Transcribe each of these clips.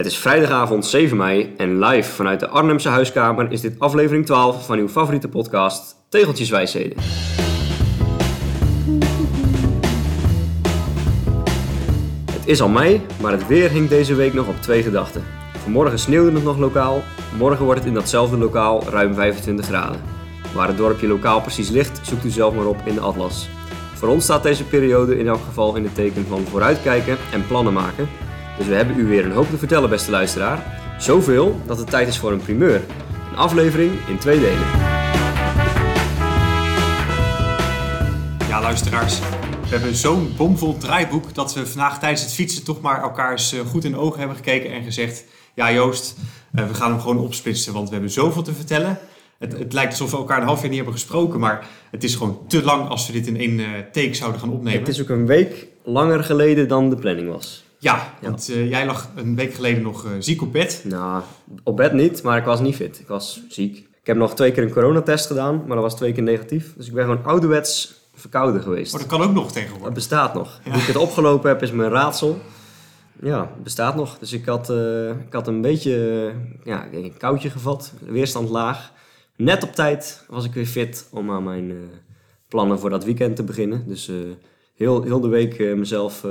Het is vrijdagavond 7 mei en live vanuit de Arnhemse huiskamer is dit aflevering 12 van uw favoriete podcast Tegeltjeswijsheden. Het is al mei, maar het weer hing deze week nog op twee gedachten. Vanmorgen sneeuwde het nog lokaal, morgen wordt het in datzelfde lokaal ruim 25 graden. Waar het dorpje lokaal precies ligt, zoekt u zelf maar op in de atlas. Voor ons staat deze periode in elk geval in het teken van vooruitkijken en plannen maken. Dus we hebben u weer een hoop te vertellen, beste luisteraar. Zoveel dat het tijd is voor een primeur. Een aflevering in twee delen. Ja, luisteraars. We hebben zo'n bomvol draaiboek dat we vandaag tijdens het fietsen toch maar elkaar eens eh, goed in de ogen hebben gekeken en gezegd: Ja, Joost, eh, we gaan hem gewoon opsplitsen, want we hebben zoveel te vertellen. Het, het lijkt alsof we elkaar een half jaar niet hebben gesproken, maar het is gewoon te lang als we dit in één eh, take zouden gaan opnemen. Het is ook een week langer geleden dan de planning was. Ja, want eh, jij lag een week geleden nog eh, ziek op bed. Nou, op bed niet, maar ik was niet fit. Ik was ziek. Ik heb nog twee keer een coronatest gedaan, maar dat was twee keer negatief. Dus ik ben gewoon ouderwets verkouden geweest. Maar dat kan ook nog Dat tegenwoordig. bestaat nog. Ja. Hoe ik het opgelopen heb is mijn raadsel. Ja, het bestaat nog. Dus ik had, eh, ik had een beetje ja, ik denk een koudje gevat. Weerstand laag. Net op tijd was ik weer fit om aan mijn plannen voor dat weekend te beginnen. Dus heel, heel de week mezelf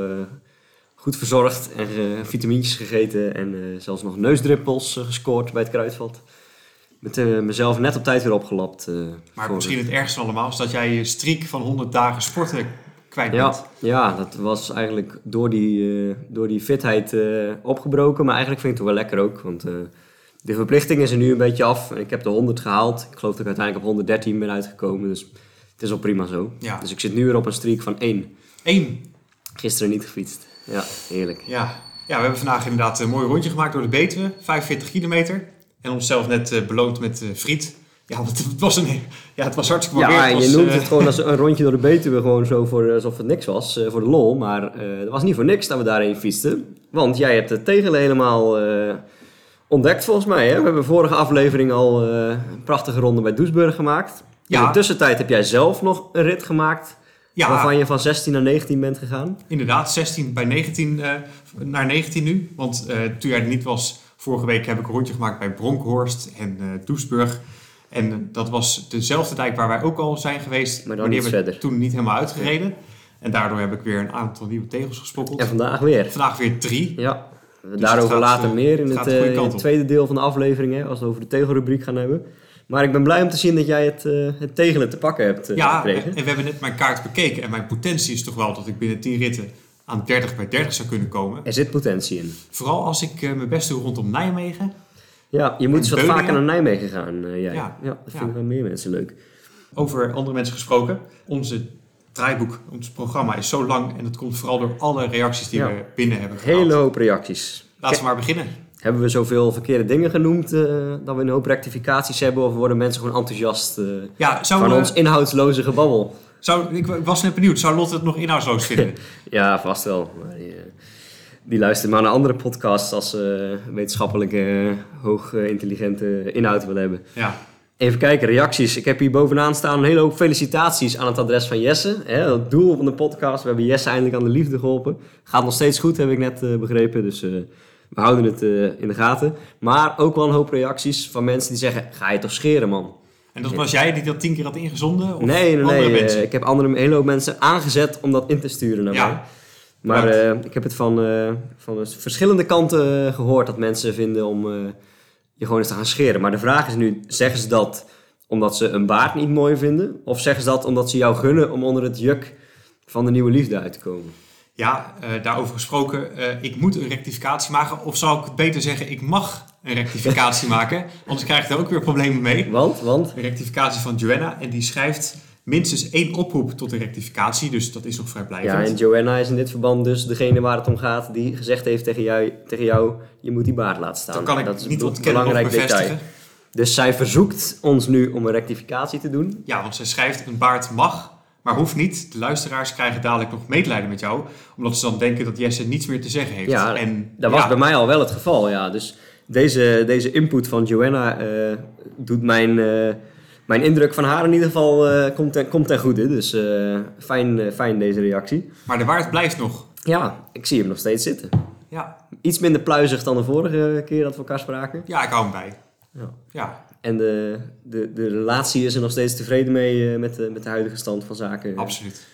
goed verzorgd en eh, vitamintjes gegeten. En eh, zelfs nog neusdruppels eh, gescoord bij het kruidvat. Met mezelf net op tijd weer opgelapt. Maar misschien het ergste van allemaal is dat jij je streak van 100 dagen sporten kwijt Ja, bent. ja, dat was eigenlijk door die, door die fitheid opgebroken. Maar eigenlijk vind ik het wel lekker ook. Want de verplichting is er nu een beetje af. Ik heb de 100 gehaald. Ik geloof dat ik uiteindelijk op 113 ben uitgekomen. Dus het is al prima zo. Ja. Dus ik zit nu weer op een streak van 1. Eén. Gisteren niet gefietst. Ja, heerlijk. Ja. ja, we hebben vandaag inderdaad een mooi rondje gemaakt door de Betuwe. 45 kilometer. En onszelf net eh, beloond met eh, friet. Ja, want het was, een, ja, het was hartstikke mooi Ja, weer. Het je noemt eh, het gewoon als een rondje door de Betuwe gewoon zo voor, alsof het niks was, eh, voor de lol. Maar eh het was niet voor niks dat we daarheen fietsten. Want jij hebt de tegelen helemaal eh, ontdekt volgens mij. Hè? We hebben vorige aflevering al eh, een prachtige ronde bij Doesburg gemaakt. In de tussentijd heb jij zelf nog een rit gemaakt. Ja, Waarvan je van 16 naar 19 bent gegaan. inderdaad. 16 bij 19 eh, naar 19 nu. Want eh, toen jij er niet was, vorige week heb ik een rondje gemaakt bij Bronkhorst en Doesburg. En dat was dezelfde dijk waar wij ook al zijn geweest. Maar dan maar die iets hebben we toen niet helemaal uitgereden. En daardoor heb ik weer een aantal nieuwe tegels gesprokkeld. En vandaag weer. Vandaag weer drie. Ja, het daarover gaat, later meer in het tweede deel van de aflevering. Hè, als we over de tegelrubriek gaan hebben. Maar ik ben blij om te zien dat jij het, eh, het tegelen te pakken hebt eh, Ja, en gekregen. we hebben net mijn kaart bekeken. En mijn potentie is toch wel dat ik binnen 10 ritten aan 30 bij 30 zou kunnen komen. Er zit potentie in. Vooral als ik eh, mijn best doe rondom Nijmegen. Ja, je moet eens wat Beuningen? vaker naar Nijmegen gaan, jij. Ja, Ja, dat ja. vinden meer mensen leuk. Over andere mensen gesproken. Onze draaiboek, ons programma is zo lang. En dat komt vooral door alle reacties die Ja. we binnen hebben gehaald. Hele hoop reacties. Laten we maar beginnen. Hebben we zoveel verkeerde dingen genoemd eh, dat we een hoop rectificaties hebben? Of worden mensen gewoon enthousiast eh, Ja, van ons inhoudsloze gebabbel? zou, ik was net benieuwd. Zou Lotte het nog inhoudsloos vinden? Ja, vast wel. Maar die, eh, die luisteren maar naar andere podcasts als ze wetenschappelijke, hoog intelligente inhoud willen hebben. ja. Even kijken, reacties. Ik heb hier bovenaan staan een hele hoop felicitaties aan het adres van Jesse. Hè, het doel van de podcast. We hebben Jesse eindelijk aan de liefde geholpen. Gaat nog steeds goed, heb ik net begrepen. Dus we houden het eh, in de gaten. Maar ook wel een hoop reacties van mensen die zeggen... Ga je toch scheren, man? En dat was jij die dat tien keer had ingezonden? Of nee, nee, andere nee. eh, mensen? ik heb andere, een hele hoop mensen aangezet om dat in te sturen naar Ja. mij. Maar eh, ik heb het van, van verschillende kanten eh, gehoord dat mensen vinden om je gewoon eens te gaan scheren. Maar de vraag is nu, zeggen ze dat omdat ze een baard niet mooi vinden? Of zeggen ze dat omdat ze jou gunnen om onder het juk van de nieuwe liefde uit te komen? Ja, eh, daarover gesproken. eh, ik moet een rectificatie maken. Of zou ik het beter zeggen, ik mag een rectificatie maken. Anders krijg ik daar ook weer problemen mee. Want, want, Een rectificatie van Joanna. En die schrijft minstens één oproep tot een rectificatie. Dus dat is nog vrij ja, en Joanna is in dit verband dus degene waar het om gaat die gezegd heeft tegen jou, tegen jou je moet die baard laten staan. dat kan ik dat is niet ontkennen of belangrijk bevestigen. detail. Dus zij verzoekt ons nu om een rectificatie te doen. Ja, want zij schrijft een baard mag, maar hoeft niet. De luisteraars krijgen dadelijk nog medelijden met jou. Omdat ze dan denken dat Jesse niets meer te zeggen heeft. Ja, en, Dat was bij mij al wel het geval, ja. Dus deze, deze input van Joanna eh, doet mijn, eh, mijn indruk van haar in ieder geval eh, komt, ten, komt ten goede. Dus fijn, fijn deze reactie. Maar de waard blijft nog. Ja, ik zie hem nog steeds zitten. Ja. Iets minder pluizig dan de vorige keer dat we elkaar spraken. ja, ik hou hem bij. Ja. Ja, En de, de, de relatie is er nog steeds tevreden mee eh, met, de, met de huidige stand van zaken. absoluut.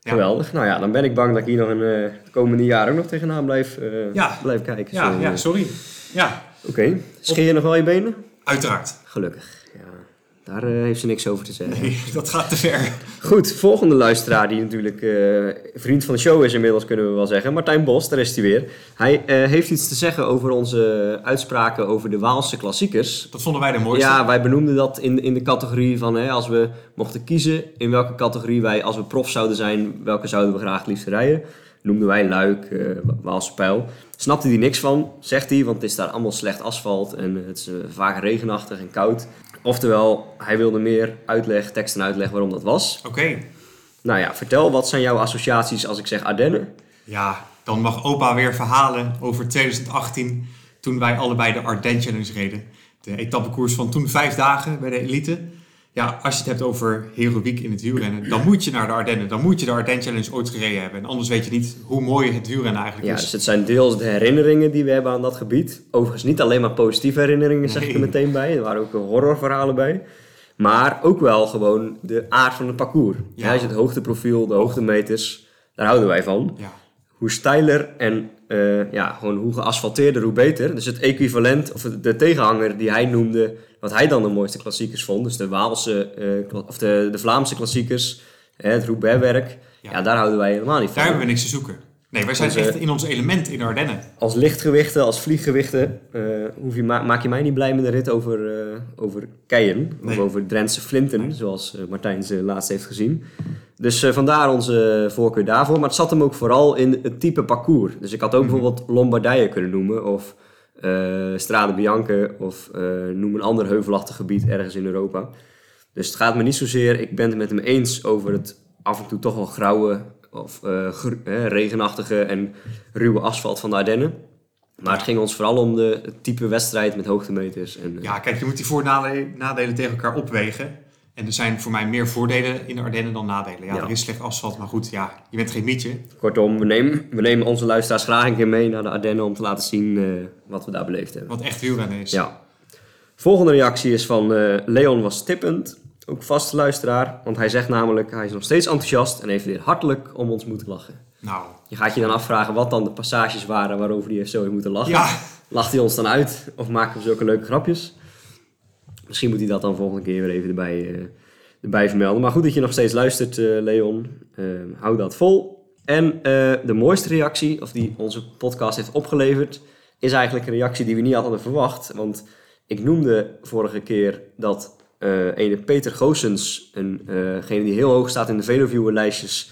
Ja. Geweldig. Nou ja, dan ben ik bang dat ik hier nog een eh, de komende jaren ook nog tegenaan blijf, Ja. blijf kijken. Ja, Zo, ja, sorry. Ja, Oké. Scheer je nog wel je benen? uiteraard. Gelukkig. Ja, daar eh, heeft ze niks over te zeggen. Nee, dat gaat te ver. Goed, volgende luisteraar die natuurlijk eh, vriend van de show is inmiddels, kunnen we wel zeggen. Martijn Bos, daar is hij weer. Hij eh, heeft iets te zeggen over onze uitspraken over de Waalse klassiekers. Dat vonden wij de mooiste. Ja, wij benoemden dat in, in de categorie van hè, als we mochten kiezen in welke categorie wij, als we prof zouden zijn, welke zouden we graag het liefst rijden. Noemden wij Luik, Waalse Pijl. Snapte hij niks van, zegt hij, want het is daar allemaal slecht asfalt en het is vaak regenachtig en koud. Oftewel, hij wilde meer uitleg, tekst en uitleg waarom dat was. Oké. Nou ja, vertel, wat zijn jouw associaties als ik zeg Ardennen? Ja, dan mag opa weer verhalen over 2018, toen wij allebei de Ardennes Challenge reden. De etappekoers van toen vijf dagen bij de elite. Ja, als je het hebt over heroïek in het wielrennen, dan moet je naar de Ardennen. Dan moet je de Ardennes Challenge ooit gereden hebben. En anders weet je niet hoe mooi het wielrennen eigenlijk Ja, is. dus het zijn deels de herinneringen die we hebben aan dat gebied. Overigens niet alleen maar positieve herinneringen, zeg ik er meteen bij. Er waren ook horrorverhalen bij. Maar ook wel gewoon de aard van het parcours. Ja. Ja. het hoogteprofiel, de hoogtemeters, daar houden wij van. Ja, Hoe steiler en eh, ja, gewoon hoe geasfalteerder, hoe beter. Dus het equivalent, of de tegenhanger die hij noemde, wat hij dan de mooiste klassiekers vond. Dus de Waalse, eh, of de, de Vlaamse klassiekers, het Roubaix-werk. Ja. Ja. daar houden wij helemaal niet van. daar hebben we niks te zoeken. Nee, wij zijn Onze- echt in ons element in de Ardennen. Als lichtgewichten, als vlieggewichten, eh, hoef je, ma- maak je mij niet blij met een rit over, eh over keien. Nee. Of over Drentse flinten, zoals eh, Martijn ze laatst heeft gezien. Dus eh, vandaar onze voorkeur daarvoor. Maar het zat hem ook vooral in het type parcours. Dus ik had ook Mhm. bijvoorbeeld Lombardije kunnen noemen. Of eh Strade Bianche. Of eh, noem een ander heuvelachtig gebied ergens in Europa. Dus het gaat me niet zozeer... Ik ben het met hem eens over het af en toe toch wel grauwe... Of eh, regenachtige en ruwe asfalt van de Ardennen. Maar het ging ons vooral om de, het type wedstrijd met hoogtemeters. En, eh, Ja, kijk, je moet die voor- en nadelen tegen elkaar opwegen. En er zijn voor mij meer voordelen in de Ardennen dan nadelen. Ja, Ja. er is slecht asfalt, maar goed, ja, je bent geen mietje. Kortom, we nemen, we nemen onze luisteraars graag een keer mee naar de Ardennen om te laten zien eh, wat we daar beleefd hebben. Wat echt wielrennen is. Ja. Volgende reactie is van Leon was tippend. Ook vaste luisteraar. Want hij zegt namelijk, hij is nog steeds enthousiast en heeft weer hartelijk om ons moeten lachen. Nou, Je gaat je dan afvragen wat dan de passages waren waarover hij heeft zo heeft moeten lachen. ja, Lacht hij ons dan uit of maken we zulke leuke grapjes? Misschien moet hij dat dan volgende keer weer even erbij, eh, erbij vermelden. Maar goed dat je nog steeds luistert, eh, Leon. Eh, hou dat vol. En eh, de mooiste reactie, of die onze podcast heeft opgeleverd, is eigenlijk een reactie die we niet hadden verwacht. Want ik noemde vorige keer dat ene Peter Goossens, een, eh, die heel hoog staat in de Veloviewer-lijstjes,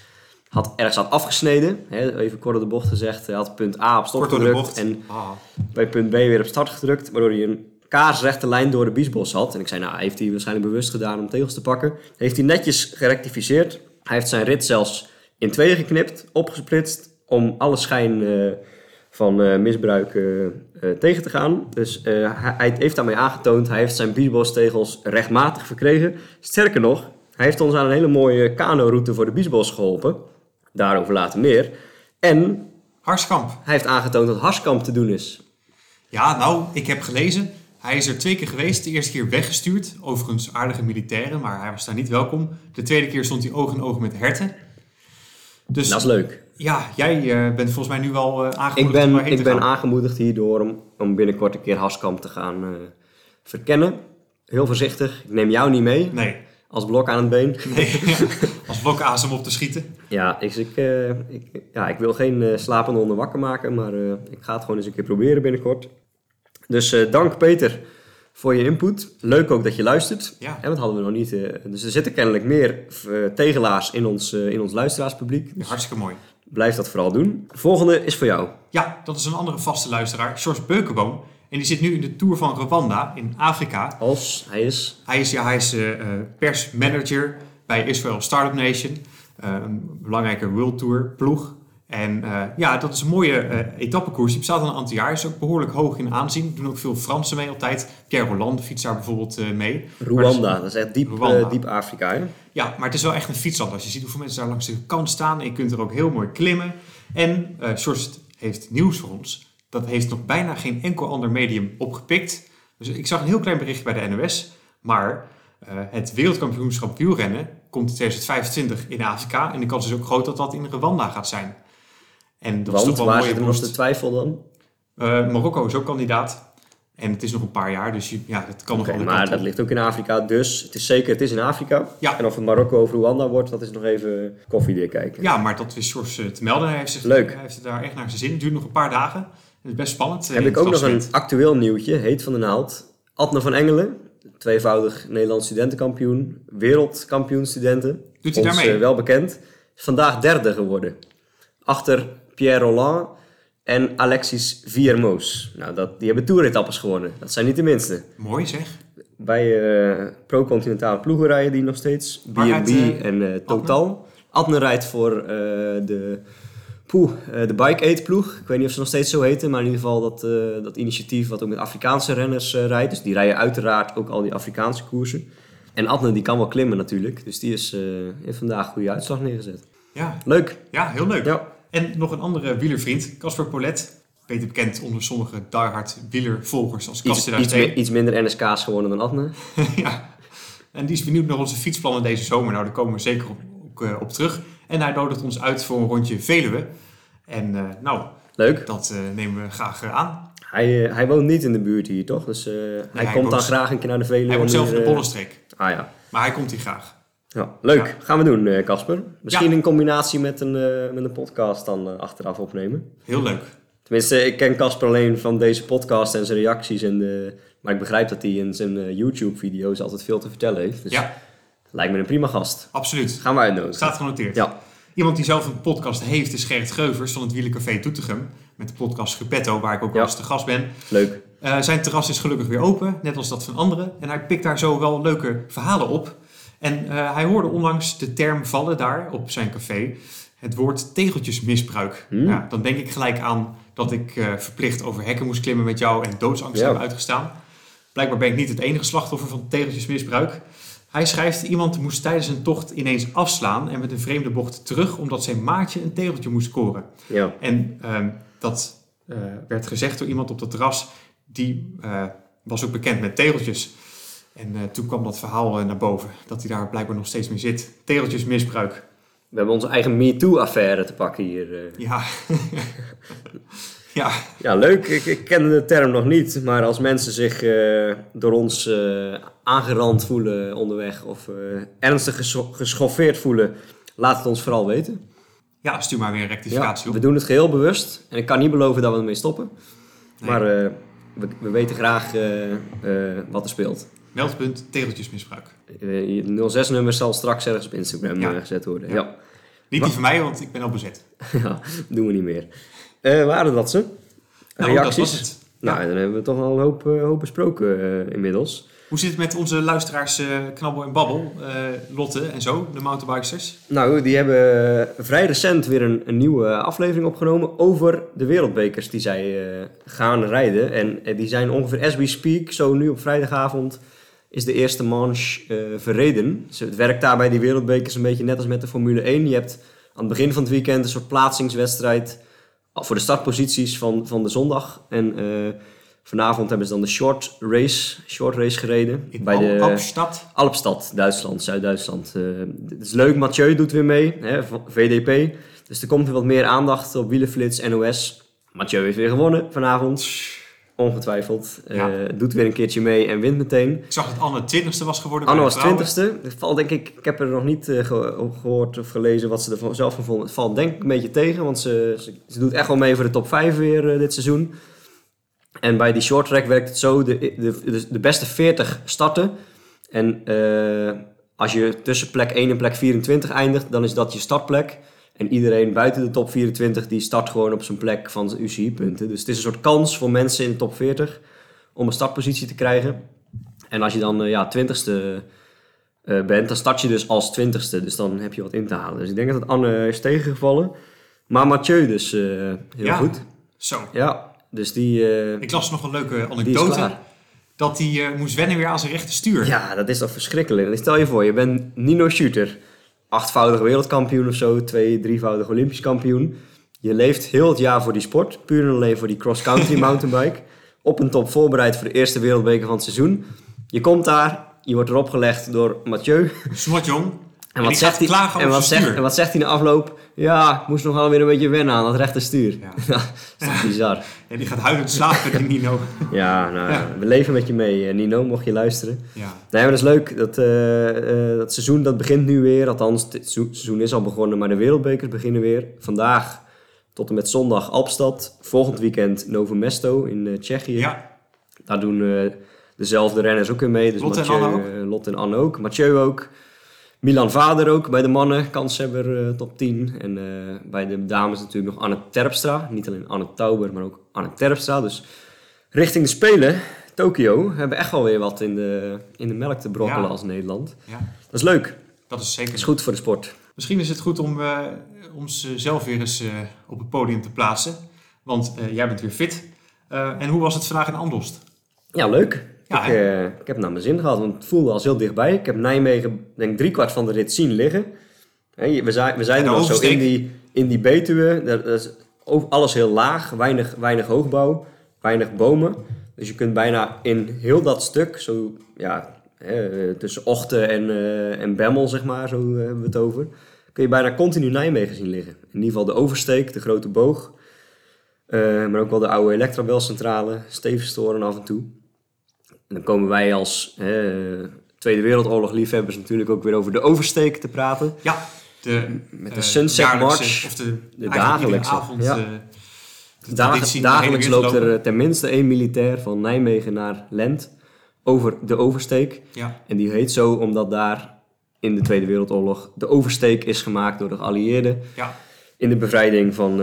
had ergens had afgesneden. Hè, even kort op de bocht gezegd. Hij had punt A op stop kort gedrukt bocht. en Ah, bij punt B weer op start gedrukt, waardoor hij een kaarsrechte lijn door de biesbos had. En ik zei, nou, heeft hij waarschijnlijk bewust gedaan om tegels te pakken. Heeft hij netjes gerectificeerd. Hij heeft zijn rit zelfs in tweeën geknipt, opgesplitst, om alle schijn eh, van eh, misbruik eh, eh, tegen te gaan. Dus hij, hij heeft daarmee aangetoond, hij heeft zijn biesbos-tegels rechtmatig verkregen. Sterker nog, hij heeft ons aan een hele mooie kano-route voor de biesbos geholpen. Daarover later meer. En Harskamp. hij heeft aangetoond dat Harskamp te doen is. Ja, nou, ik heb gelezen. Hij is er twee keer geweest. De eerste keer weggestuurd. Overigens aardige militairen, maar hij was daar niet welkom. De tweede keer stond hij oog in oog met herten. Dus Dat is leuk. Ja, jij eh, bent volgens mij nu wel eh aangemoedigd Ik om ben, ik te ben gaan. aangemoedigd hierdoor om, om binnenkort een keer Haskamp te gaan eh, verkennen. Heel voorzichtig. Ik neem jou niet mee Nee, als blok aan het been. nee. als blokasem op te schieten. Ja, ik, ik, eh, ik, ja, ik wil geen eh, slapende honden wakker maken, maar eh, ik ga het gewoon eens een keer proberen binnenkort. Dus eh, dank Peter voor je input. Leuk ook dat je luistert. Ja. En dat hadden we nog niet. eh, dus er zitten kennelijk meer tegelaars in ons, in ons luisteraarspubliek. Dus Hartstikke mooi. Blijf dat vooral doen. Volgende is voor jou. Ja, dat is een andere vaste luisteraar, George Beukenboom. En die zit nu in de Tour van Rwanda in Afrika. Als hij is Hij is, ja, hij is eh, eh, persmanager bij Israel Startup Nation. eh, een belangrijke World Tour ploeg. En eh, ja, dat is een mooie eh etappekoers. Die bestaat al een aantal jaar. Is ook behoorlijk hoog in aanzien. Er doen ook veel Fransen mee altijd. Pierre Roland fietst daar bijvoorbeeld eh, mee. Rwanda. Dat is echt diep, diep Afrika. Hè? Ja, maar het is wel echt een fietsland. Als je ziet hoeveel mensen daar langs de kant staan. En je kunt er ook heel mooi klimmen. En George heeft nieuws voor ons. Dat heeft nog bijna geen enkel ander medium opgepikt. Dus ik zag een heel klein berichtje bij de NOS. Maar het wereldkampioenschap wielrennen komt in 2025 in Afrika. En de kans is ook groot dat dat in Rwanda gaat zijn. En dat is Want toch wel waar een zit mooie er nog de twijfel dan? Eh, Marokko is ook kandidaat. En het is nog een paar jaar, dus je- ja, dat kan nog wel maar dat ligt ook in Afrika, dus het is zeker, het is in Afrika. Ja. En of het Marokko of Rwanda wordt, dat is nog even koffiedik kijken. Ja, maar dat wist George eh, te melden. Hij heeft, zich, Leuk. hij heeft het daar echt naar zijn zin. Het duurt nog een paar dagen. Het is best spannend. eh, Heb ik ook nog een actueel nieuwtje, heet van de naald. Adne van Engelen, tweevoudig Nederlands studentenkampioen, wereldkampioen studenten. Doet hij daarmee? wel bekend. Is vandaag derde geworden. Achter Pierre Roland en Alexis Viermoos. Nou, dat, die hebben toeretappes gewonnen. Dat zijn niet de minste. Mooi zeg. Bij eh pro-continentale ploegen rijden die nog steeds. B&B eh, en eh, Total. Adne rijdt voor eh, de, poeh, eh, de Bike Aid ploeg. Ik weet niet of ze nog steeds zo heten. Maar in ieder geval dat, eh, dat initiatief wat ook met Afrikaanse renners eh, rijdt. Dus die rijden uiteraard ook al die Afrikaanse koersen. En Adne die kan wel klimmen natuurlijk. Dus die is, eh, heeft vandaag een goede uitslag neergezet. Ja, Leuk. ja heel leuk. Ja. En nog een andere wielervriend, Casper Polet. Beter bekend onder sommige diehard wielervolgers als Iets, Kast iets, 2001. mi- iets minder NSK's gewonnen dan Adne. ja. En die is benieuwd naar onze fietsplannen deze zomer. Nou, daar komen we zeker op, op, eh, op terug. En hij nodigt ons uit voor een rondje Veluwe. En eh, nou, Leuk. dat eh, nemen we graag aan. Hij, hij woont niet in de buurt hier, toch? Dus hij hij komt woont- dan graag een keer naar de Veluwe. Hij woont zelf in de Bollenstreek. Ah ja. Maar hij komt hier graag. Ja, leuk. Ja. Gaan we doen, eh, Casper. Misschien Ja. in combinatie met een, eh, met een podcast dan eh, achteraf opnemen. Heel leuk. Tenminste, ik ken Casper alleen van deze podcast en zijn reacties. En de, maar ik begrijp dat hij in zijn YouTube-video's altijd veel te vertellen heeft. Dus Ja, lijkt me een prima gast. absoluut. Gaan we uitnodigen. Staat genoteerd. Ja, Iemand die zelf een podcast heeft is Gerrit Geuvers van het Wielencafé Doetinchem. Met de podcast Gepetto, waar ik ook wel eens te gast ben. leuk. Zijn terras is gelukkig weer open, net als dat van anderen. En hij pikt daar zo wel leuke verhalen op. En eh, hij hoorde onlangs de term vallen daar op zijn café. Het woord tegeltjesmisbruik. Hmm. Ja, dan denk ik gelijk aan dat ik eh, verplicht over hekken moest klimmen met jou en doodsangst Ja. heb uitgestaan. Blijkbaar ben ik niet het enige slachtoffer van tegeltjesmisbruik. Hij schrijft, iemand moest tijdens een tocht ineens afslaan en met een vreemde bocht terug omdat zijn maatje een tegeltje moest scoren. Ja. En ehm, dat eh, werd gezegd door iemand op dat terras. Die was ook bekend met tegeltjes. En eh, toen kwam dat verhaal eh, naar boven. Dat hij daar blijkbaar nog steeds mee zit. Tegeltjesmisbruik. We hebben onze eigen MeToo-affaire te pakken hier. eh. Ja. ja. Ja, leuk. Ik, ik ken de term nog niet. Maar als mensen zich door ons aangerand voelen onderweg... of ernstig gescho- geschoffeerd voelen... laat het ons vooral weten. ja, stuur maar weer een Ja, rectificatie op. we doen het geheel bewust. En ik kan niet beloven dat we ermee stoppen. Nee. Maar we, we weten graag wat er speelt. Meldpunt tegeltjesmisbruik. Eh, je 06-nummer zal straks ergens op Instagram Ja. eh, gezet worden. Ja. Ja, Niet die van mij, want ik ben al bezet. ja. doen we niet meer. Eh waren dat ze? Nou, dat was het. Nou, dan hebben we toch al een hoop, eh, hoop besproken eh, inmiddels. Hoe zit het met onze luisteraars eh, Knabbel en Babbel? eh, Lotte en zo, de mountainbikesters? Nou, die hebben eh, vrij recent weer een, een nieuwe aflevering opgenomen over de wereldbekers die zij eh, gaan rijden. En eh, die zijn ongeveer as we speak, zo nu op vrijdagavond, is de eerste manche eh, verreden. Dus het werkt daar bij die wereldbekers een beetje net als met de Formule 1. Je hebt aan het begin van het weekend een soort plaatsingswedstrijd voor de startposities van, van de zondag. En eh, vanavond hebben ze dan de short race, short race gereden. In bij de, Alpstad. Alpstad, Duitsland, Zuid-Duitsland. Eh, het is leuk, Mathieu doet weer mee, hè, van VDP. Dus er komt weer wat meer aandacht op Wielenflits, NOS. Mathieu heeft weer gewonnen vanavond, ongetwijfeld. Eh, doet weer een keertje mee en wint meteen. Ik zag dat Anne twintigste was geworden. Anne bij was twintigste. Het valt denk ik, ik heb er nog niet eh, ge- gehoord of gelezen wat ze er van- zelf van vonden. Het valt denk ik een beetje tegen, want ze, ze, ze doet echt wel mee voor de top 5 weer eh, dit seizoen. En bij die short track werkt het zo, de, de, de, de beste 40 starten. En eh, als je tussen plek 1 en plek 24 eindigt, dan is dat je startplek. En iedereen buiten de top 24, die start gewoon op zijn plek van zijn UCI-punten. Dus het is een soort kans voor mensen in de top 40 om een startpositie te krijgen. En als je dan eh, ja, 20ste eh, bent, dan start je dus als 20ste. Dus dan heb je wat in te halen. Dus ik denk dat het Anne is tegengevallen. Maar Mathieu dus eh, heel Ja. goed. Zo. Ja, dus die... Ik las nog een leuke anekdote. Dat hij moest wennen weer aan zijn rechte stuur. Ja, dat is toch verschrikkelijk. Stel je voor, je bent Nino Shooter. Achtvoudig wereldkampioen of zo. Twee, drievoudig olympisch kampioen. Je leeft heel het jaar voor die sport. Puur en alleen voor die cross-country mountainbike. Op een top voorbereid voor de eerste wereldbeker van het seizoen. Je komt daar, je wordt erop gelegd door Mathieu. Smart jong. En wat, zegt hij, en, wat zegt, en wat zegt hij na afloop? Ja, ik moest nog wel weer een beetje wennen aan dat rechte stuur. Ja. dat is toch bizar. Ja, die gaat huilend slapen, die Nino. Ja, nou, Ja. we leven met je mee, eh, Nino, mocht je luisteren. Ja. Nee, maar dat is leuk. Dat, eh, eh, dat seizoen dat begint nu weer. Althans, het seizoen is al begonnen, maar de wereldbekers beginnen weer. Vandaag tot en met zondag Alpstad. Volgend weekend Novo Mesto in Tsjechië. ja, Daar doen dezelfde renners ook weer mee. Dus Lotte en Anne ook? Lotte en Anne ook. Mathieu ook. Milan Vader ook bij de mannen, kanshebber eh, top 10. En eh, bij de dames natuurlijk nog Anne Terpstra. Niet alleen Anne Tauber, maar ook Anne Terpstra. Dus richting de Spelen, Tokio, hebben we echt wel weer wat in de, in de melk te brokkelen Ja. als Nederland. ja, Dat is leuk. dat is zeker. Dat is goed voor de sport. Misschien is het goed om uh, onszelf weer eens eh, op het podium te plaatsen. Want eh, jij bent weer fit. Eh, en hoe was het vandaag in Andost? Ja, leuk. Ja, ik, eh, ik heb het naar mijn zin gehad, want het voelde als heel dichtbij. Ik heb Nijmegen, denk ik, driekwart van de rit zien liggen. We zijn, we zijn er nog zo in die, in die Betuwe. Dat, is alles heel laag, weinig, weinig hoogbouw, weinig bomen. Dus je kunt bijna in heel dat stuk, zo ja, hè, tussen Ochten en, eh, en Bemmel, zeg maar, zo eh, hebben we het over. Kun je bijna continu Nijmegen zien liggen. In ieder geval de oversteek, de grote boog. Maar ook wel de oude Electrabelcentrale, Stevenstoren af en toe. En dan komen wij als Tweede Wereldoorlog liefhebbers natuurlijk ook weer over de oversteek te praten. Ja, de, Met de eh, Sunset March. Of de, dagelijkse, avond. ja. eh, de Dag- dagelijks loopt er eh, tenminste één militair van Nijmegen naar Lent over de oversteek. Ja, En die heet zo omdat daar in de Tweede Wereldoorlog de oversteek is gemaakt door de geallieerden. ja, In de bevrijding van,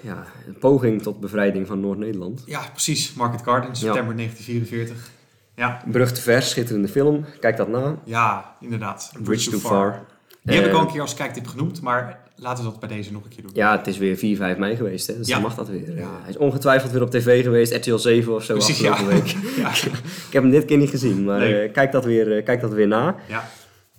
ja, een poging tot bevrijding van Noord-Nederland. ja, precies. Market Garden, september 1944. Ja, Brug te vers, schitterende film. Kijk dat na. ja, inderdaad. Bridge too far. Die heb ik Eh, al een keer als kijktip genoemd, maar laten we dat bij deze nog een keer doen. Ja, het is weer 4, 5 mei geweest, hè? dus Ja. dan mag dat weer. Ja. Hij is ongetwijfeld weer op tv geweest, RTL 7 of zo Precies, afgelopen ja. week. Ja, Ik heb hem dit keer niet gezien, maar Nee. eh, kijk, dat weer, eh, kijk dat weer na. ja.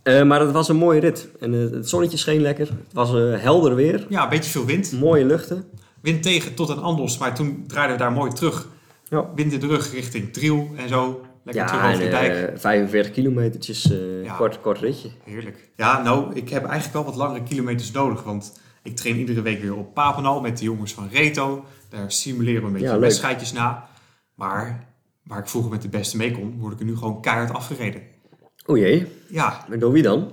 Eh, maar het was een mooie rit. En eh, het zonnetje scheen lekker. Het was eh, helder weer. ja, een beetje veel wind. Mooie luchten. Wind tegen tot aan Andos, maar toen draaiden we daar mooi terug. Ja. Wind in de rug richting Driel en zo. Lekker terug Ja, over de en, dijk. eh, 45 kilometertjes, eh, Ja. kort, kort ritje. Heerlijk. Ja, nou, ik heb eigenlijk wel wat langere kilometers nodig. Want ik train iedere week weer op Papenal met de jongens van Reto. Daar simuleren we een beetje Ja, wedstrijdjes na. Maar waar ik vroeger met de beste mee kon, word ik er nu gewoon keihard afgereden. O jee, Ja, maar door wie dan?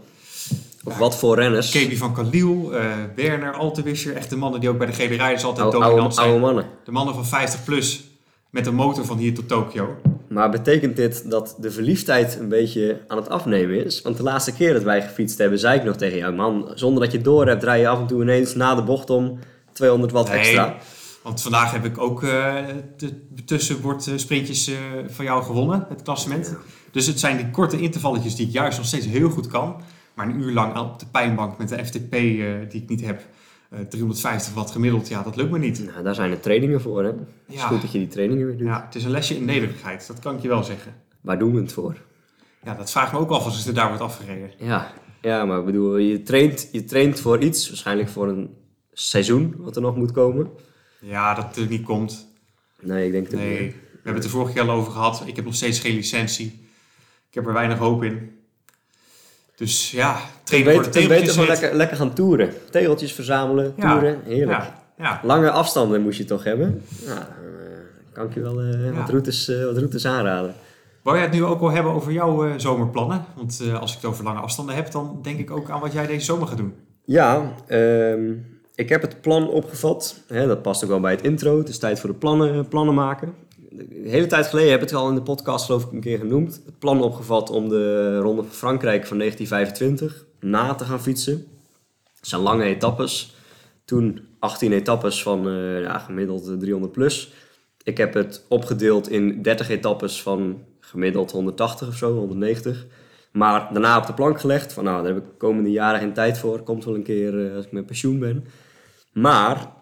Of Ja. wat voor renners? Kebi van Kaliel, eh Werner, Altewischer. Echt de mannen die ook bij de GD Rijders altijd Oude, dominant oude, oude zijn. mannen. De mannen van 50 plus met een motor van hier tot Tokio. Maar betekent dit dat de verliefdheid een beetje aan het afnemen is? Want de laatste keer dat wij gefietst hebben, zei ik nog tegen jou, man, zonder dat je door hebt, draai je af en toe ineens na de bocht om 200 watt Nee, extra. Want vandaag heb ik ook eh de tussenbord-sprintjes eh, van jou gewonnen, het klassement. Dus het zijn die korte intervalletjes die ik juist nog steeds heel goed kan. Maar een uur lang op de pijnbank met de FTP eh, die ik niet heb, eh 350 watt gemiddeld, ja, dat lukt me niet. Nou, daar zijn de trainingen voor, hè? Het is Ja. goed dat je die trainingen weer doet. Ja, het is een lesje in nederigheid, dat kan ik je wel zeggen. Waar doen we het voor? Ja, dat vraagt me ook af als er daar wordt afgereden. Ja, ja maar ik bedoel, je traint, je traint voor iets, waarschijnlijk voor een seizoen wat er nog moet komen. Ja, dat er niet komt. Nee, ik denk dat Nee, we hebben het er vorige keer al over gehad. Ik heb nog steeds geen licentie. Ik heb er weinig hoop in. Dus ja, trainen voor de gewoon lekker, lekker gaan toeren. Tegeltjes verzamelen, toeren, heerlijk. Lange afstanden moest je toch hebben? Eh, kan ik je wel eh, wat, routes, eh, wat routes aanraden. Wou jij het nu ook wel hebben over jouw zomerplannen? Want als ik het over lange afstanden heb, dan denk ik ook aan wat jij deze zomer gaat doen. Ja, ehm, ik heb het plan opgevat. Hè, dat past ook wel bij het intro. Het is tijd voor de plannen, plannen maken. De hele tijd geleden heb ik het al in de podcast geloof ik een keer genoemd. Het plan opgevat om de Ronde van Frankrijk van 1925 na te gaan fietsen. Het zijn lange etappes. Toen 18 etappes van ja, gemiddeld eh, 300 plus. Ik heb het opgedeeld in 30 etappes van gemiddeld 180 of zo, 190. Maar daarna op de plank gelegd van nou, daar heb ik de komende jaren geen tijd voor. Komt wel een keer eh, als ik met pensioen ben. Maar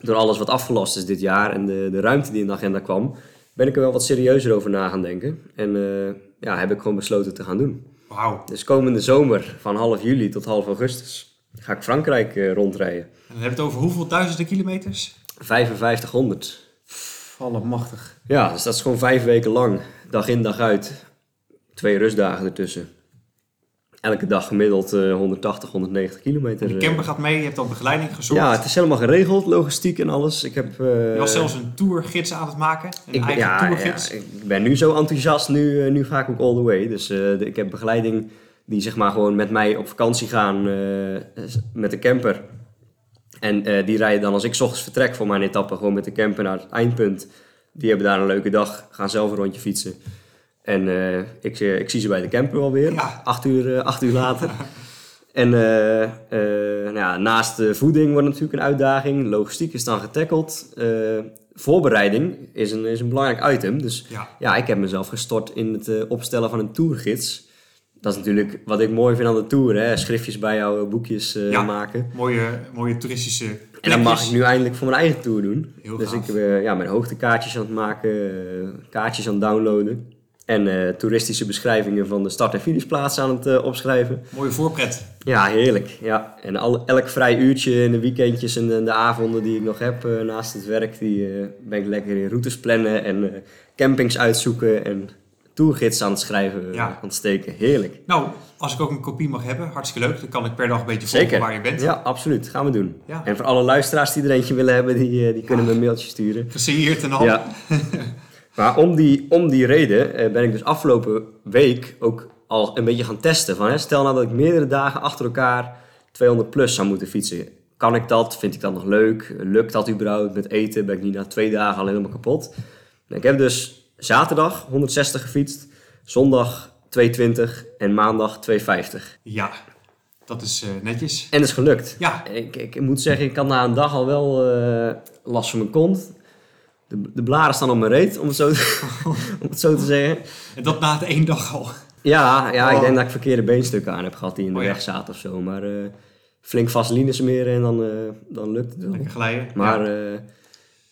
door alles wat afgelast is dit jaar en de, de ruimte die in de agenda kwam, ben ik er wel wat serieuzer over na gaan denken. En eh, ja, heb ik gewoon besloten te gaan doen. Wauw. Dus komende zomer van half juli tot half augustus ga ik Frankrijk eh, rondrijden. En dan hebben we het over hoeveel duizenden kilometers? 5500. Allemachtig. Ja, dus dat is gewoon vijf weken lang. Dag in, dag uit. Twee rustdagen ertussen. Elke dag gemiddeld eh, 180, 190 kilometer. De eh. camper gaat mee, je hebt al begeleiding gezorgd. Ja, het is helemaal geregeld, logistiek en alles. Ik heb... eh, Je was zelfs een tourgids aan het maken. Een ik eigen ja, tourgids. ja, ik ben nu zo enthousiast, nu, eh, nu ga ik ook all the way. Dus eh, de- ik heb begeleiding die zeg maar gewoon met mij op vakantie gaan eh, met de camper. En eh, die rijden dan als ik 's ochtends vertrek voor mijn etappe gewoon met de camper naar het eindpunt. Die hebben daar een leuke dag, gaan zelf een rondje fietsen. En eh, ik, eh, ik zie ze bij de camper wel weer, Ja. acht, uur, eh, acht uur later. En nou ja, naast de voeding wordt natuurlijk een uitdaging. Logistiek is dan getackeld. Eh, voorbereiding is een, is een belangrijk item. Dus Ja. ja, ik heb mezelf gestort in het opstellen van een tourgids. Dat is natuurlijk wat ik mooi vind aan de tour. Hè? Schriftjes bijhouden, boekjes eh, Ja. maken. Mooie, mooie toeristische plekjes. En dat mag ik nu eindelijk voor mijn eigen tour doen. Heel dus gaaf. ik ben ja, mijn hoogtekaartjes aan het maken, kaartjes aan het downloaden. En eh, toeristische beschrijvingen van de start- en finishplaatsen aan het eh, opschrijven. Mooie voorpret. Ja, heerlijk. Ja. En al, elk vrij uurtje in de weekendjes en de, de avonden die ik nog heb eh, naast het werk, die ben ik lekker in routes plannen en campings uitzoeken en tourgids aan het schrijven, Ja. aan het steken. Heerlijk. Nou, als ik ook een kopie mag hebben, hartstikke leuk. Dan kan ik per dag een beetje volgen Zeker. waar je bent. Ja, absoluut. Gaan we doen. Ja. En voor alle luisteraars die er eentje willen hebben, die, die kunnen me een mailtje sturen. Gesigneerd en al. Ja. maar om die, om die reden eh, ben ik dus afgelopen week ook al een beetje gaan testen. Van, hè, stel nou dat ik meerdere dagen achter elkaar 200 plus zou moeten fietsen. Kan ik dat? Vind ik dat nog leuk? Lukt dat überhaupt? Met eten ben ik niet na twee dagen al helemaal kapot. En ik heb dus zaterdag 160 gefietst, zondag 220 en maandag 250. Ja, dat is eh, netjes. En dat is gelukt. Ja, Ik, ik moet zeggen, ik had na een dag al wel eh, last van mijn kont. De, de blaren staan op mijn reet, om het zo te, om het zo te zeggen. en dat na de één dag al. Ja, ja Oh. ik denk dat ik verkeerde beenstukken aan heb gehad die in de Oh ja. weg zaten of zo. Maar eh, flink vaseline smeren en dan, eh, dan lukt het wel. Lekker glijden. Maar Ja. eh,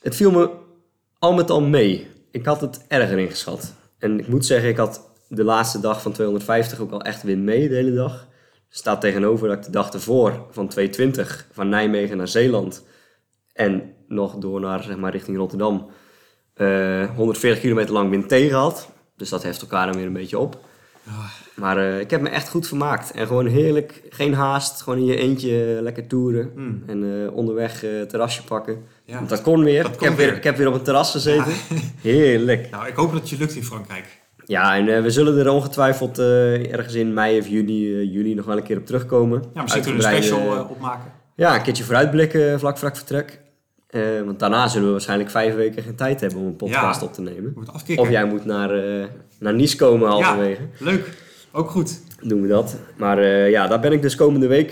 het viel me al met al mee. Ik had het erger ingeschat. En ik moet zeggen, ik had de laatste dag van 250 ook al echt win mee de hele dag. Staat tegenover dat ik de dag ervoor van 220 van Nijmegen naar Zeeland en nog door naar zeg maar, richting Rotterdam eh, 140 kilometer lang wind tegen had. Dus dat heft elkaar dan weer een beetje op. Maar eh, ik heb me echt goed vermaakt. En gewoon heerlijk, geen haast. Gewoon in je eentje eh, lekker toeren. mm. En eh, onderweg eh terrasje pakken. Ja. Want dat kon weer. Dat ik, kon heb weer. weer. ik heb weer op een terras gezeten. Heerlijk. Nou, ik hoop dat het je lukt in Frankrijk. Ja, en eh, we zullen er ongetwijfeld eh, ergens in mei of juni, eh, juli nog wel een keer op terugkomen. Ja, misschien kunnen we een special eh, eh, opmaken. Ja, een keertje vooruitblikken vlak ik vertrek. Eh, want daarna zullen we waarschijnlijk vijf weken geen tijd hebben om een podcast Ja. op te nemen. Of jij moet naar, eh, naar Nice komen halverwege. Leuk. Ook goed. doen we dat. Maar eh, ja, daar ben ik dus komende week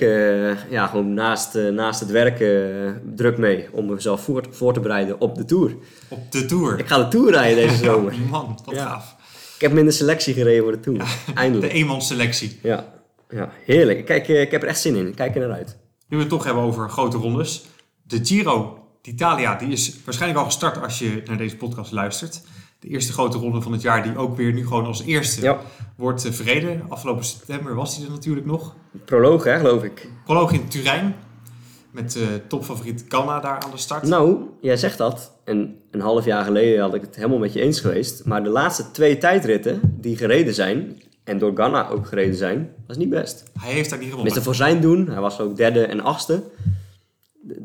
ja, gewoon naast, naast het werken druk mee. Om mezelf voor, voor te bereiden op de Tour. Op de Tour. Ik ga de Tour rijden deze zomer. Ja, man, wat Ja. gaaf. Ik heb hem in de selectie gereden voor de Tour. De Eindelijk. eenmansselectie. Ja. ja, heerlijk. Kijk, ik heb er echt zin in. Ik Kijk er naar uit. Nu we het toch hebben over grote rondes. De Giro d'Italia die is waarschijnlijk al gestart als je naar deze podcast luistert. De eerste grote ronde van het jaar die ook weer nu gewoon als eerste Ja, wordt eh, verreden. Afgelopen september was die er natuurlijk nog. proloog hè, geloof ik. Proloog in Turijn. Met eh topfavoriet Ganna daar aan de start. Nou, jij zegt dat. En een half jaar geleden had ik het helemaal met je eens geweest. Maar de laatste twee tijdritten die gereden zijn... en door Ganna ook gereden zijn, was niet best. Hij heeft daar niet gewonnen. Tenminste, voor zijn doen. Hij was ook derde en achtste.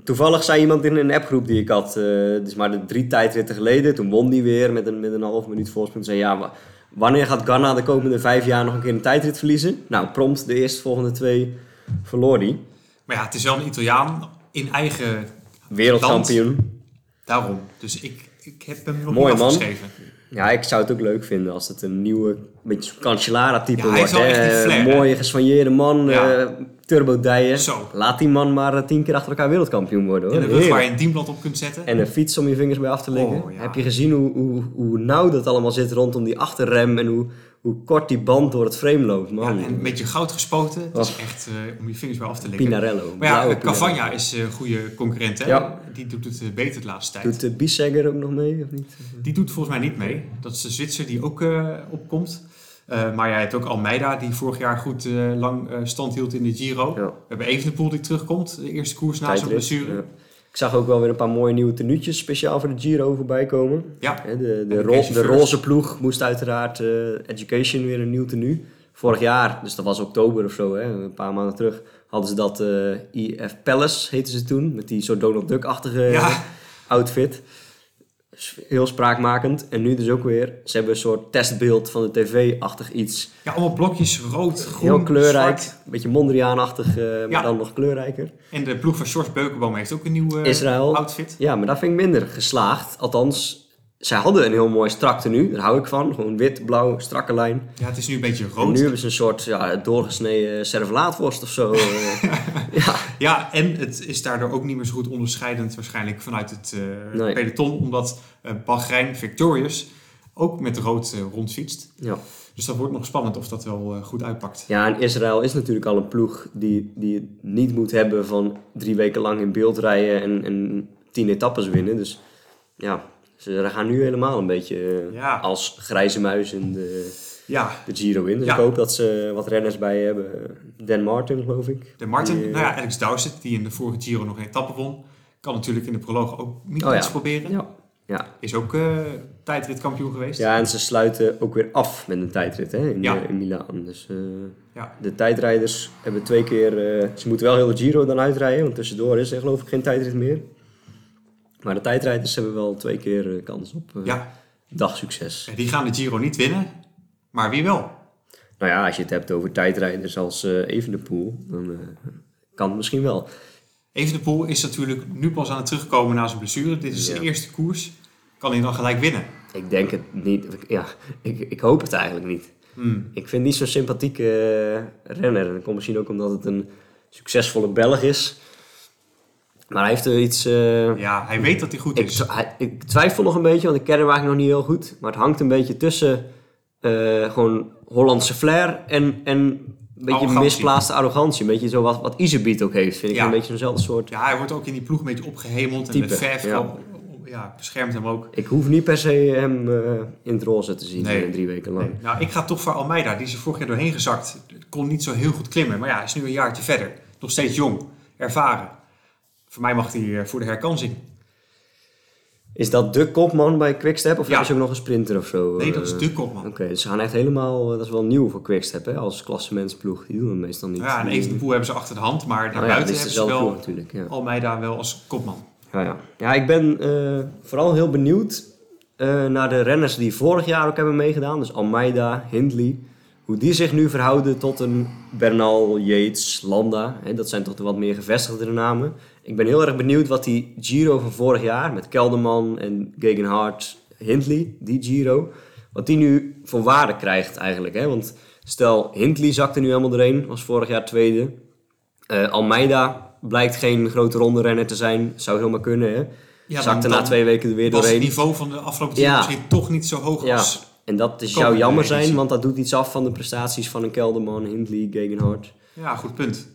Toevallig zei iemand in een appgroep die ik had, eh dus maar de drie tijdritten geleden, toen won die weer met een, met een half minuut voorsprong. Zei ja, wa- wanneer gaat Ganna de komende vijf jaar nog een keer een tijdrit verliezen? Nou, prompt de eerstvolgende twee verloor hij. Maar ja, het is wel een Italiaan in eigen Wereldkampioen. daarom. Dus ik, ik heb hem nog Mooi, niet man. Ja, ik zou het ook leuk vinden als het een nieuwe, beetje zo'n Cancellara-type Ja, hij wordt. hè. mooie, geswanjeerde man, Ja. eh turbodijen. Laat die man maar eh, tien keer achter elkaar wereldkampioen worden. Hoor. En een rug waar je een dienblad op kunt zetten. En een fiets om je vingers bij af te leggen. Oh, ja. Heb je gezien hoe, hoe, hoe nauw dat allemaal zit rondom die achterrem en hoe, hoe kort die band door het frame loopt, Ja, man. en een beetje goud gespoten. Dat is echt eh, om je vingers bij af te leggen. Pinarello. Maar ja, eh, Cavagna is een goede concurrent. Hè? Ja. Die doet het eh, beter de laatste tijd. Doet de Bissegger ook nog mee, of niet? Die doet volgens mij niet mee. Dat is de Zwitser die ook eh, opkomt. Eh, maar jij hebt ook Almeida, die vorig jaar goed eh, lang eh, stand hield in de Giro. Ja. We hebben Evenepoel die terugkomt, de eerste koers na zijn blessure. Ik zag ook wel weer een paar mooie nieuwe tenuutjes speciaal voor de Giro voorbij komen. Ja. De, de, roze ploeg moest uiteraard eh, Education weer een nieuw tenue. Vorig jaar, dus dat was oktober of zo, hè, een paar maanden terug, hadden ze dat eh EF Palace, heette ze toen. Met die soort Donald Duck-achtige Ja. outfit. Heel spraakmakend. En nu dus ook weer, ze hebben een soort testbeeld van de tv-achtig iets. Ja, allemaal blokjes rood, groen, Heel kleurrijk, zwart. een beetje Mondriaan-achtig, eh, maar dan nog kleurrijker. En de ploeg van George Beukenboom heeft ook een nieuw Israël. outfit. Ja, maar dat vind ik minder geslaagd. Althans, zij hadden een heel mooi strak tenue. Daar hou ik van. Gewoon wit, blauw, strakke lijn. Ja, het is nu een beetje En rood. nu hebben ze een soort ja, doorgesneden servelaatworst of zo. eh. ja, Ja, en het is daardoor ook niet meer zo goed onderscheidend waarschijnlijk vanuit het eh, Nee. peloton. Omdat eh Bahrein Victorious ook met rood rondfietst. ja. Dus dat wordt nog spannend of dat wel goed uitpakt. ja, en Israël is natuurlijk al een ploeg die, die het niet moet hebben van drie weken lang in beeld rijden en, en tien etappes winnen. Dus ja, ze gaan nu helemaal een beetje eh, Ja. als grijze muis in de, Ja, de Giro in. Dus Ja. ik hoop dat ze wat renners bij hebben. Dan Martin, geloof ik. de Martin, Die, eh, nou ja, Alex Dowsett, die in de vorige Giro nog een etappe won. Kan natuurlijk in de proloog ook niet Oh ja. iets proberen. Ja, ja. Is ook eh tijdritkampioen geweest. Ja, en ze sluiten ook weer af met een tijdrit hè, in, Ja. in Milaan. Dus Ja. de tijdrijders hebben twee keer... ze moeten wel heel de Giro dan uitrijden, want tussendoor is er geloof ik geen tijdrit meer. Maar de tijdrijders hebben wel twee keer eh, kans op eh, Ja, dagsucces. die gaan de Giro niet winnen. Maar wie wel? Nou ja, als je het hebt over tijdrijders als eh Evenepoel, dan kan het misschien wel. Evenepoel is natuurlijk nu pas aan het terugkomen na zijn blessure. Dit is Ja. de eerste koers. Kan hij dan gelijk winnen? Ik denk het niet. Ja, ik, ik hoop het eigenlijk niet. Hmm. Ik vind niet zo'n sympathieke eh, renner. En dat komt misschien ook omdat het een succesvolle Belg is. Maar hij heeft er iets... eh, Ja, hij weet dat hij goed ik, is. hij- ik twijfel nog een beetje, want ik ken hem eigenlijk nog niet heel goed. Maar het hangt een beetje tussen eh, gewoon Hollandse flair en, en een beetje Arrogantie. misplaatste arrogantie. Een beetje zo wat, wat ook heeft. Vind ik Ja. een beetje zo'nzelfde soort... Ja, hij wordt ook in die ploeg een beetje opgehemeld. En de verf ja. ja, beschermt hem ook. Ik hoef niet per se hem eh, in het roze te zien Nee. drie weken lang. Nee. Nou, ik ga toch voor Almeida. Die is er vorig jaar doorheen gezakt. Kon niet zo heel goed klimmen. Maar ja, hij is nu een jaartje verder. Nog steeds jong. Ervaren. Voor mij mag hij eh, voor de herkansing. Is dat de kopman bij Quickstep of Ja. is er ook nog een sprinter of zo? Nee, dat is eh? de kopman. Oké, dus ze gaan echt helemaal... eh, Dat is wel nieuw voor Quickstep, hè? Als klassementsploeg. Die doen het meestal niet. Ja, en Evenepoel hebben ze achter de hand. Maar Oh daarbuiten is hebben ze wel ploeg natuurlijk, ja. Almeida wel als kopman. Ja, ja. ja ik ben vooral heel benieuwd naar de renners die vorig jaar ook hebben meegedaan. Dus Almeida, Hindley. Hoe die zich nu verhouden tot een Bernal, Yates, Landa. Hè, dat zijn toch de wat meer gevestigde namen. Ik ben heel erg benieuwd wat die Giro van vorig jaar... met Kelderman en Gegenhardt, Hindley, die Giro... wat die nu voor waarde krijgt eigenlijk. Hè? Want stel, Hindley zakte nu helemaal doorheen. Was vorig jaar tweede. Eh, Almeida blijkt geen grote ronde renner te zijn. Zou helemaal kunnen, hè? Ja, Zakte na twee weken er weer Was het doorheen. niveau van de afgelopen Ja. misschien toch niet zo hoog Ja, als... en dat is jou jammer zijn, want dat doet iets af van de prestaties van een Kelderman, Hindley, Gegenhardt. Ja, goed punt.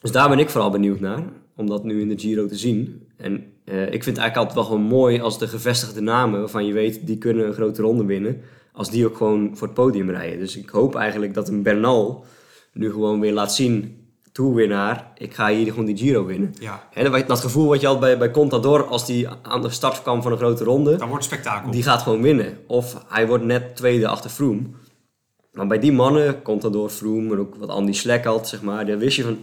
Dus daar ben ik vooral benieuwd naar, om dat nu in de Giro te zien. En eh, ik vind het eigenlijk altijd wel gewoon mooi als de gevestigde namen, waarvan je weet, die kunnen een grote ronde winnen, als die ook gewoon voor het podium rijden. Dus ik hoop eigenlijk dat een Bernal nu gewoon weer laat zien, toerwinnaar, ik ga hier gewoon die Giro winnen. Ja, Hè, dat, dat gevoel wat je had bij, bij Contador als die aan de start kwam van een grote ronde. dan wordt spektakel. Die gaat gewoon winnen. Of hij wordt net tweede achter Froome. Maar bij die mannen, Contador, Froome en ook wat Andy Schleck had, zeg maar. Daar wist je van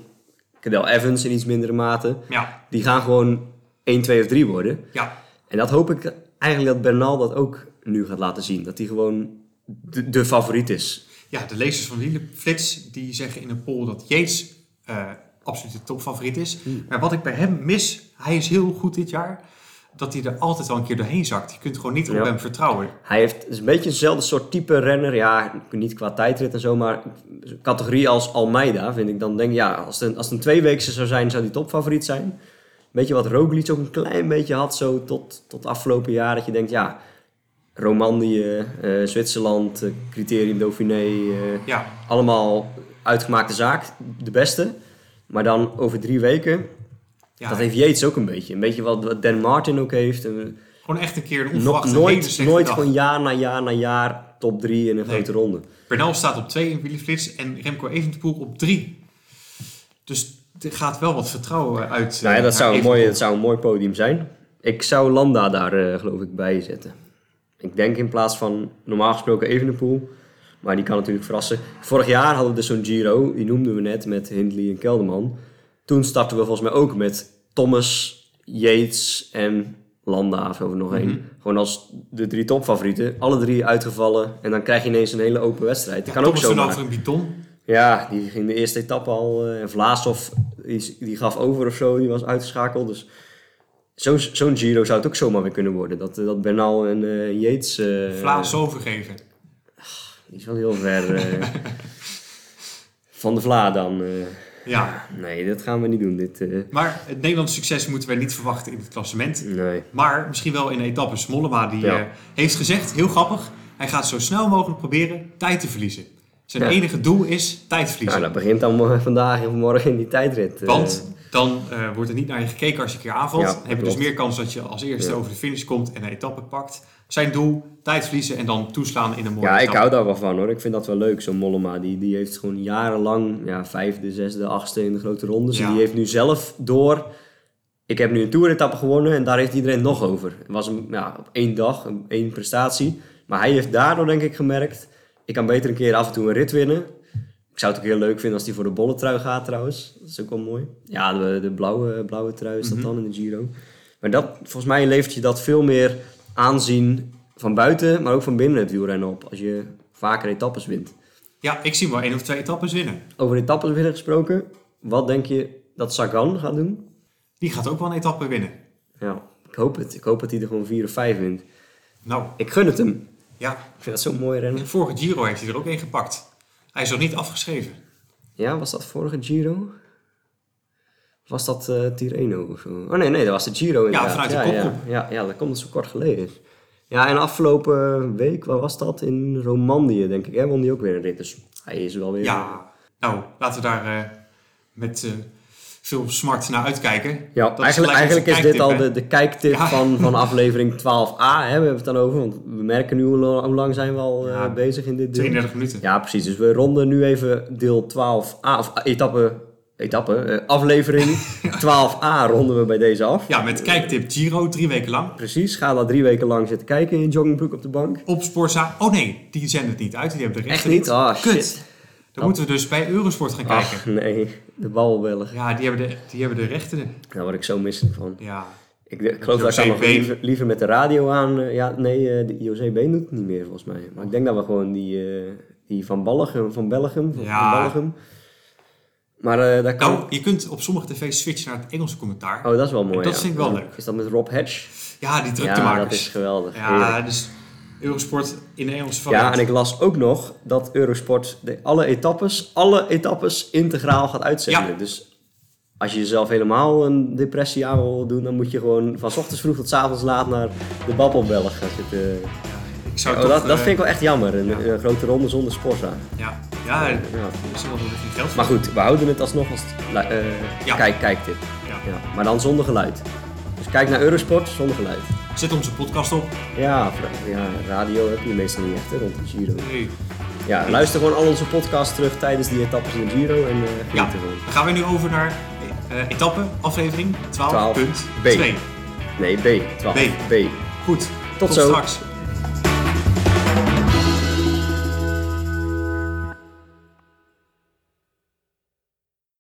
Cadel Evans in iets mindere mate. Ja, Die gaan gewoon 1, 2 of 3 worden. ja. En dat hoop ik eigenlijk dat Bernal dat ook nu gaat laten zien. Dat hij gewoon de, de favoriet is. Ja, de lezers van Wielenflits die zeggen in een poll dat Yates eh, absoluut de topfavoriet is. Hmm. Maar wat ik bij hem mis, hij is heel goed dit jaar, dat hij er altijd wel een keer doorheen zakt. Je kunt gewoon niet op Ja. hem vertrouwen. Hij heeft is een beetje eenzelfde soort type renner. Ja, niet qua tijdrit en zo, maar categorie als Almeida vind ik dan denk ja, als het een, als het een tweeweekse zou zijn, zou die topfavoriet zijn. Weet je wat Roglic ook een klein beetje had zo tot, tot afgelopen jaar, dat je denkt, ja, Romandie, eh, Zwitserland, eh, Criterium Dauphiné, eh, Ja, allemaal uitgemaakte zaak, de beste. Maar dan over drie weken, ja dat heeft Yates ook een beetje. Een beetje wat, wat Dan Martin ook heeft. Een- gewoon echt een keer een onverwachte nooit nooit dag. gewoon jaar na jaar na jaar top 3 in een Nee. grote ronde. Bernal staat op 2 in wielerflits en Remco Evenepoel op 3. Dus er gaat wel wat vertrouwen uit. eh, Nou ja, dat naar zou, een dat zou een mooi podium zijn. Ik zou Landa daar eh, geloof ik bij zetten. Ik denk in plaats van normaal gesproken Evenepoel. Maar die kan natuurlijk verrassen. Vorig jaar hadden we dus zo'n Giro, die noemden we net, met Hindley en Kelderman. Toen startten we volgens mij ook met Thomas, Yates en Landa, of zo nog één. Mhm. Gewoon als de drie topfavorieten. Alle drie uitgevallen. En dan krijg je ineens een hele open wedstrijd. Dat Ja, kan ook Thomas toen zomaar. over een bidon. Ja, die ging de eerste etappe al. eh, En Vlaasov, die, die gaf over of zo, die was uitgeschakeld. Dus zo- zo'n Giro zou het ook zomaar weer kunnen worden. Dat, eh, dat Bernal en eh Yates... eh, Vlaas overgeven. Die is wel heel ver eh, van de Vla dan. Ja, nee, dat gaan we niet doen. Dit, eh, maar het Nederlandse succes moeten we niet verwachten in het klassement. nee. Maar misschien wel in etappes. Mollema die Ja. eh, heeft gezegd, heel grappig, hij gaat zo snel mogelijk proberen tijd te verliezen. Zijn Ja. enige doel is tijd Nou, verliezen. dat begint dan vandaag of morgen in die tijdrit. eh. Want dan wordt er niet naar je gekeken als je een keer aanvalt. Ja, heb je dus meer kans dat je als eerste over de finish komt en een etappe pakt. Zijn doel, tijd verliezen en dan toeslaan in een mooie Ja, ik hou daar wel van hoor. Ik vind dat wel leuk, zo'n Mollema. Die, die heeft gewoon jarenlang ja, vijfde, zesde, achtste in de grote rondes. Ja. En die heeft nu zelf door... Ik heb nu een toeretappe gewonnen en daar heeft iedereen nog over. Het was een, ja, op één dag, een, één prestatie. Maar hij heeft daardoor denk ik gemerkt... Ik kan beter een keer af en toe een rit winnen. Ik zou het ook heel leuk vinden als hij voor de bolle trui gaat trouwens. Dat is ook wel mooi. Ja, de, de blauwe, blauwe trui is dat Mhm. dan in de Giro. Maar dat, volgens mij levert je dat veel meer aanzien van buiten, maar ook van binnen het wielrennen op. Als je vaker etappes wint. Ja, ik zie wel één of twee etappes winnen. Over etappes winnen gesproken. Wat denk je dat Sagan gaat doen? Die gaat ook wel een etappe winnen. Ja, ik hoop het. Ik hoop dat hij er gewoon vier of vijf wint. Nou, Ik gun het hem. ja. Ik vind dat zo'n mooi In rennen. vorige Giro heeft hij er ook één gepakt. Hij is nog niet afgeschreven. Ja, was dat vorige Giro? Was dat eh Tirreno of zo? Oh nee, nee, dat was de Giro inderdaad. vanuit de ja, kopgroep. ja, ja, ja, dat komt zo kort geleden. Ja, en afgelopen week, waar was dat? In Romandie, denk ik. Hè? Won hij ook weer een rit. Dus hij is wel weer... Ja, nou, laten we daar eh, met eh, veel smart naar uitkijken. Ja, Dat is eigenlijk, eigenlijk is dit al hè? de, de kijktip Ja. van, van aflevering 12a. Hè? We hebben het dan over, want we merken nu hoe, lang zijn we al Ja, bezig in dit deel. 32 minuten. Ja, precies. Dus we ronden nu even deel 12a, of etappe, etappe eh, aflevering 12a ronden we bij deze af. Ja, met kijktip Giro, drie weken lang. Precies, ga daar drie weken lang zitten kijken in joggingbroek op de bank. Op Sporza. Oh nee, die zenden het niet uit. Die hebben de Echt rechten niet? Ah, Kut. shit. Dan moeten we dus bij Eurosport gaan kijken. Ach, nee. De babbelbellen. Ja, die hebben de, die hebben de rechten. Daar word ik zo misselijk van. Ja, Ik, ik geloof dat ik nog liever, liever met de radio aan... eh, ja, nee, eh, de José Been doet het niet meer volgens mij. Maar ik denk dat we gewoon die, die van Belgium, van Belgium, van, Ja. van Belgium. Maar eh daar kan... nou, je kunt op sommige tv's switchen naar het Engelse commentaar. Oh, dat is wel mooi. dat ja. vind ik wel Ja. leuk. Is dat met Rob Hedge? Ja, die Ja, druktemakers. dat is geweldig. Ja, Heerlijk. dus Eurosport in de Engelse variant. Ja, en ik las ook nog dat Eurosport de, alle etappes, alle etappes integraal gaat uitzenden. Ja. Dus als je jezelf helemaal een depressie aan wil doen, dan moet je gewoon van 's ochtends vroeg tot 's avonds laat naar de babbelbellen gaan zitten. Ik zou Oh, toch, dat, dat eh, vind ik wel echt jammer, een, ja. een grote ronde zonder Sporza. Ja, ja, Ja. wel geld Maar goed, we houden het alsnog als eh Ja. kijk, kijktip. Ja. Ja, maar dan zonder geluid. Dus kijk naar Eurosport zonder geluid. Zet onze podcast op. Ja, ja radio heb je meestal niet echt hè, rond de Giro. Nee. Ja, luister gewoon al onze podcasts terug tijdens die etappes in de Giro en eh geniet Ja, dan gaan we nu over naar eh etappe, aflevering 12.2. 12. B. Nee, B. 12. B. B. Goed, Tot zo. straks.